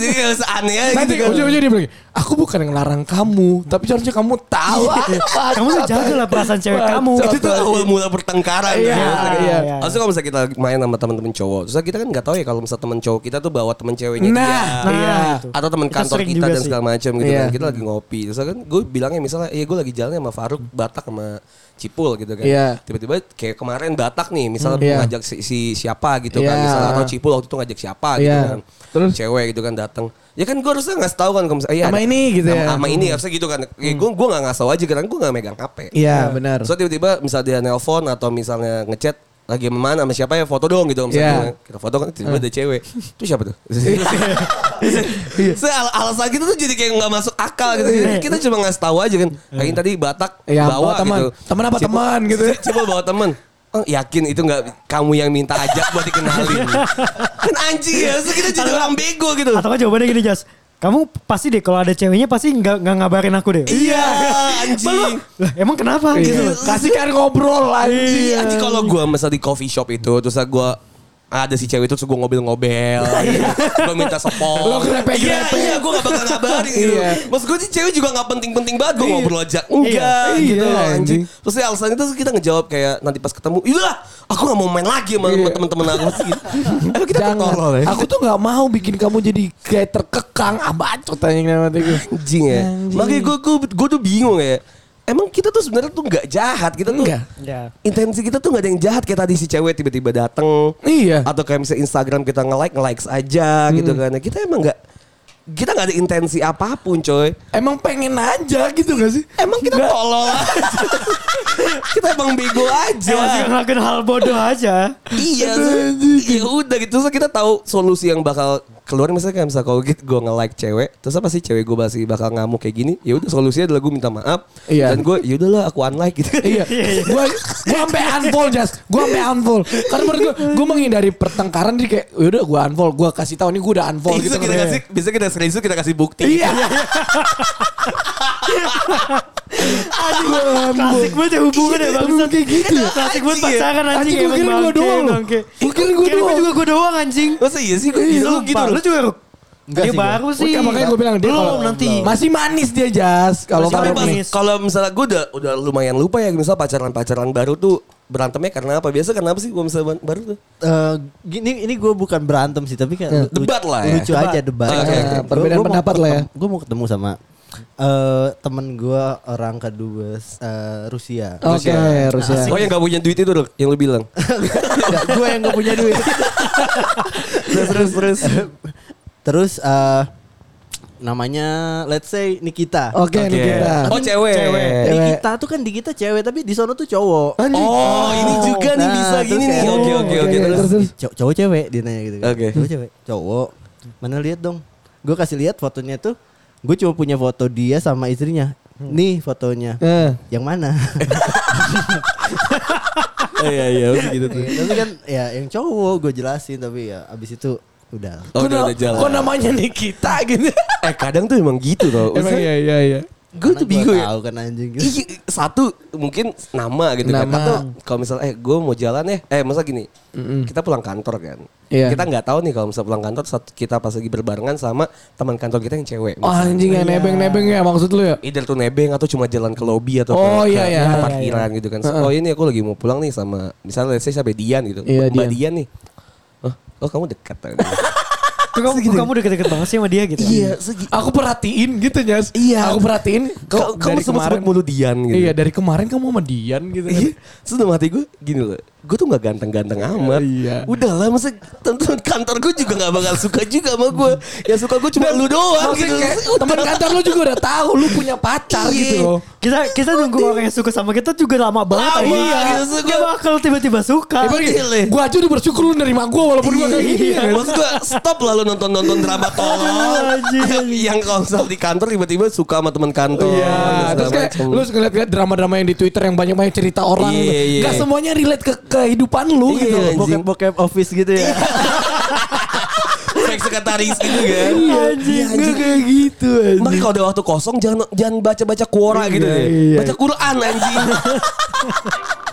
Jadi aneh aja nanti gitu kan. ujung-ujung dia bilang aku bukan yang ngelarang kamu tapi seharusnya kamu tahu Iya. [LAUGHS] Kamu tuh jaga lah perasaan cewek kamu. Itu tuh awal mula pertengkaran. Iya, kan. iya. Maksudnya kalau misalnya kita main sama teman-teman cowok, terus kita kan nggak tahu ya kalau misalnya teman cowok kita tuh bawa teman ceweknya Nah, dia. Nah, iya. atau teman kantor kita dan segala macam gitu Iya. kan kita lagi ngopi terus kan gue bilangnya misalnya iya gue lagi jalan sama Faruk Batak sama Cipul gitu kan Iya. tiba-tiba kayak kemarin Batak nih misalnya Hmm, iya. ngajak si, si siapa gitu kan Iya. misalnya atau Cipul waktu itu ngajak siapa gitu Iya. kan Terus? cewek gitu kan datang ya kan gue harusnya ngasih tahu kan kalau misalnya iya Sama ini gitu sama, ya. sama ini harusnya gitu kan ya, gue gue nggak ngasih tahu aja karena gue nggak megang HP iya benar So tiba-tiba misalnya dia nelpon atau misalnya ngechat lagi mana sama siapa ya foto dong gitu misalnya Iya. kita foto kan tiba-tiba ada cewek. Itu siapa tuh? [LAUGHS] So, al alasan kita tuh jadi kayak nggak masuk akal gitu. Kita cuma ngasih tahu aja kan. Kayak tadi Batak Iya, bawa bawa teman. gitu. Teman apa teman gitu ya. Cipul bawa teman. Oh, yakin itu nggak kamu yang minta ajak buat dikenalin? [LAUGHS] Kan anjing ya so kita jadi orang bego gitu. Atau kan jawabannya gini Jas. Kamu pasti deh kalau ada ceweknya pasti nggak nggak ngabarin aku deh. iya [LAUGHS] Malu. anjing Lah emang kenapa gitu Iya. loh. kasih kan ngobrol anjing Iya, anjing kalau gue misal di coffee shop itu terus gue ada si cewek itu terus gue ngobel-ngobel [LAUGHS] gue minta sepol Lo grepe-grepe. iya, iya gue gak bakal ngabarin gitu Iya. maksud gue sih cewek juga gak penting-penting banget gue ngobrol aja enggak Iya. gitu Iya, loh anjing. terus ya alasan itu kita ngejawab kayak nanti pas ketemu iya aku gak mau main lagi sama Iya. temen-temen aku. Emang kita Jangan. ya Aku tuh nggak mau bikin kamu jadi kayak terkekang. Ah bacot anjing nama gue. anjing ya makanya gue gue gue tuh bingung ya emang kita tuh sebenarnya tuh nggak jahat kita tuh Enggak. Intensi kita tuh nggak ada yang jahat kayak tadi si cewek tiba-tiba dateng Iya. atau kayak misalnya Instagram kita nge-like nge-likes aja gitu kan Nah, kita emang nggak kita nggak ada intensi apa pun coy. Emang pengen aja gitu gak sih? Emang kita Nggak. tolol aja. [LAUGHS] kita emang bego aja. Masih ngelakuin hal bodoh aja. iya, ya udah gitu. Terus kita tahu solusi yang bakal keluar misalnya kayak misalnya kalau gitu gue nge-like cewek, terus apa sih cewek gue masih bakal ngamuk kayak gini? Ya udah solusinya adalah gue minta maaf Iya. dan gue ya udahlah aku unlike gitu. Iya, [LAUGHS] gue gue sampai unfollow jas, gue sampai unfollow. Karena menurut gue, gue menghindari pertengkaran jadi kayak, yaudah gue unfollow, gue kasih tahu nih gue udah unfollow Itu gitu. kasih, bisa kita screenshot kita kasih bukti. Iya. Aduh, gue Klasik banget ya hubungan ya bangsat. kayak gitu ya. Klasik banget Anjing pacaran anjing. Anjing, gua emang kira gua bangke, doang. Gua kira Kira doang. juga gue doang anjing. Masa iya sih? Gue Iya, gitu. Lu juga? Enggak Dia sih, baru sih. Iya, makanya gue bilang dia Belum kalau- nanti. Masih manis dia jas. Kalau kalau misalnya gue udah udah lumayan lupa ya misal pacaran-pacaran baru tuh berantemnya karena apa? Biasa karena apa sih kalau misalnya baru tuh? Eh, gini ini gue bukan berantem sih tapi kayak lu- Debat lah ya. lucu aja debat. Oke, oke. Perbedaan pendapat lah ya. Gue mau ketemu sama eh temen gue orang kedua eh, Rusia. Oke, Rusia. Oh yang gak punya duit itu Ruk, yang lu bilang. [LAUGHS] gue yang gak punya duit. terus terus terus. Terus eh namanya let's say Nikita. Oke, Oke. nih kita. Oh cewek. Cewek. Nikita tuh kan di kita cewek tapi di sono tuh cowok. Oh ini juga nih Nah, bisa terus gini nih. kayak- Oke oke oke terus. Cow- cowok cewek dia nanya gitu kan. Oke. Cowok cewek. Cowok. Mana lihat dong. Gue kasih lihat fotonya tuh. Gue cuma punya foto dia sama istrinya. Nih fotonya. Eh. Yang mana? [LAUGHS] Iya iya gitu tuh. tapi kan ya yang cowok gue jelasin tapi ya abis itu udah. Oh, Kok udah, udah jalan. Kok namanya Nikita [LAUGHS] gitu? Eh kadang tuh emang gitu tau. Emang iya iya iya. Gue tuh bingung ya. Tahu kan anjing gitu. Iya, satu mungkin nama gitu kan. Nama. Atau kalau misalnya eh gue mau jalan ya. Eh masa gini. Kita pulang kantor kan. Iya. Kita nggak tahu nih kalau misalnya pulang kantor saat kita pas lagi berbarengan sama teman kantor kita yang cewek. Oh anjing ya nebeng-nebeng ya maksud lu ya? Either tuh nebeng atau cuma jalan ke lobby atau Oh, ke, iya, ke iya. tempat Iya, parkiran gitu kan. Oh ini aku lagi mau pulang nih sama misalnya let's say sampai Dian gitu. Iya, Mbak Dian. Dian nih. Oh, kamu dekat. Kok [LAUGHS] kamu, kok kamu deket-deket banget sih sama dia gitu? iya, segi. Aku perhatiin gitu Nyas. Iya. Aku perhatiin. Kau, kamu sempat sebut mulu Dian gitu. Iya dari kemarin kamu sama Dian gitu. kan. Iya. Terus dalam hati gue gini loh. Gue tuh gak ganteng-ganteng amat. Iya. Udah lah masa teman kantor gue juga gak bakal suka juga sama gue. Yang suka gue cuma lu doang gitu. kayak teman kantor lu juga udah tahu lu punya pacar Iya. gitu loh. Kita kita nunggu orang yang suka sama kita juga lama banget. Lama, anjing. gitu. Dia bakal tiba-tiba suka. Ya, bagi, Gile. gua aja udah bersyukur lu nerima gua walaupun gua kayak gini. Iya. Maksud gue stop lah lu nonton-nonton drama [LAUGHS] tolol. yang kalau misal di kantor tiba-tiba suka sama teman kantor. Iya, terus kayak lu ngeliat-ngeliat drama-drama yang di Twitter yang banyak-banyak cerita orang. Iya, iya. Gak semuanya relate ke kehidupan lu Iya, gitu. Bokep-bokep office gitu ya. [LAUGHS] Fake sekretaris gitu kan. Anjing, gak kayak gitu anjing. Makanya kalau ada waktu kosong jangan jangan baca-baca Quora gitu Iya, deh. iya. Baca Quran anjing. [LAUGHS]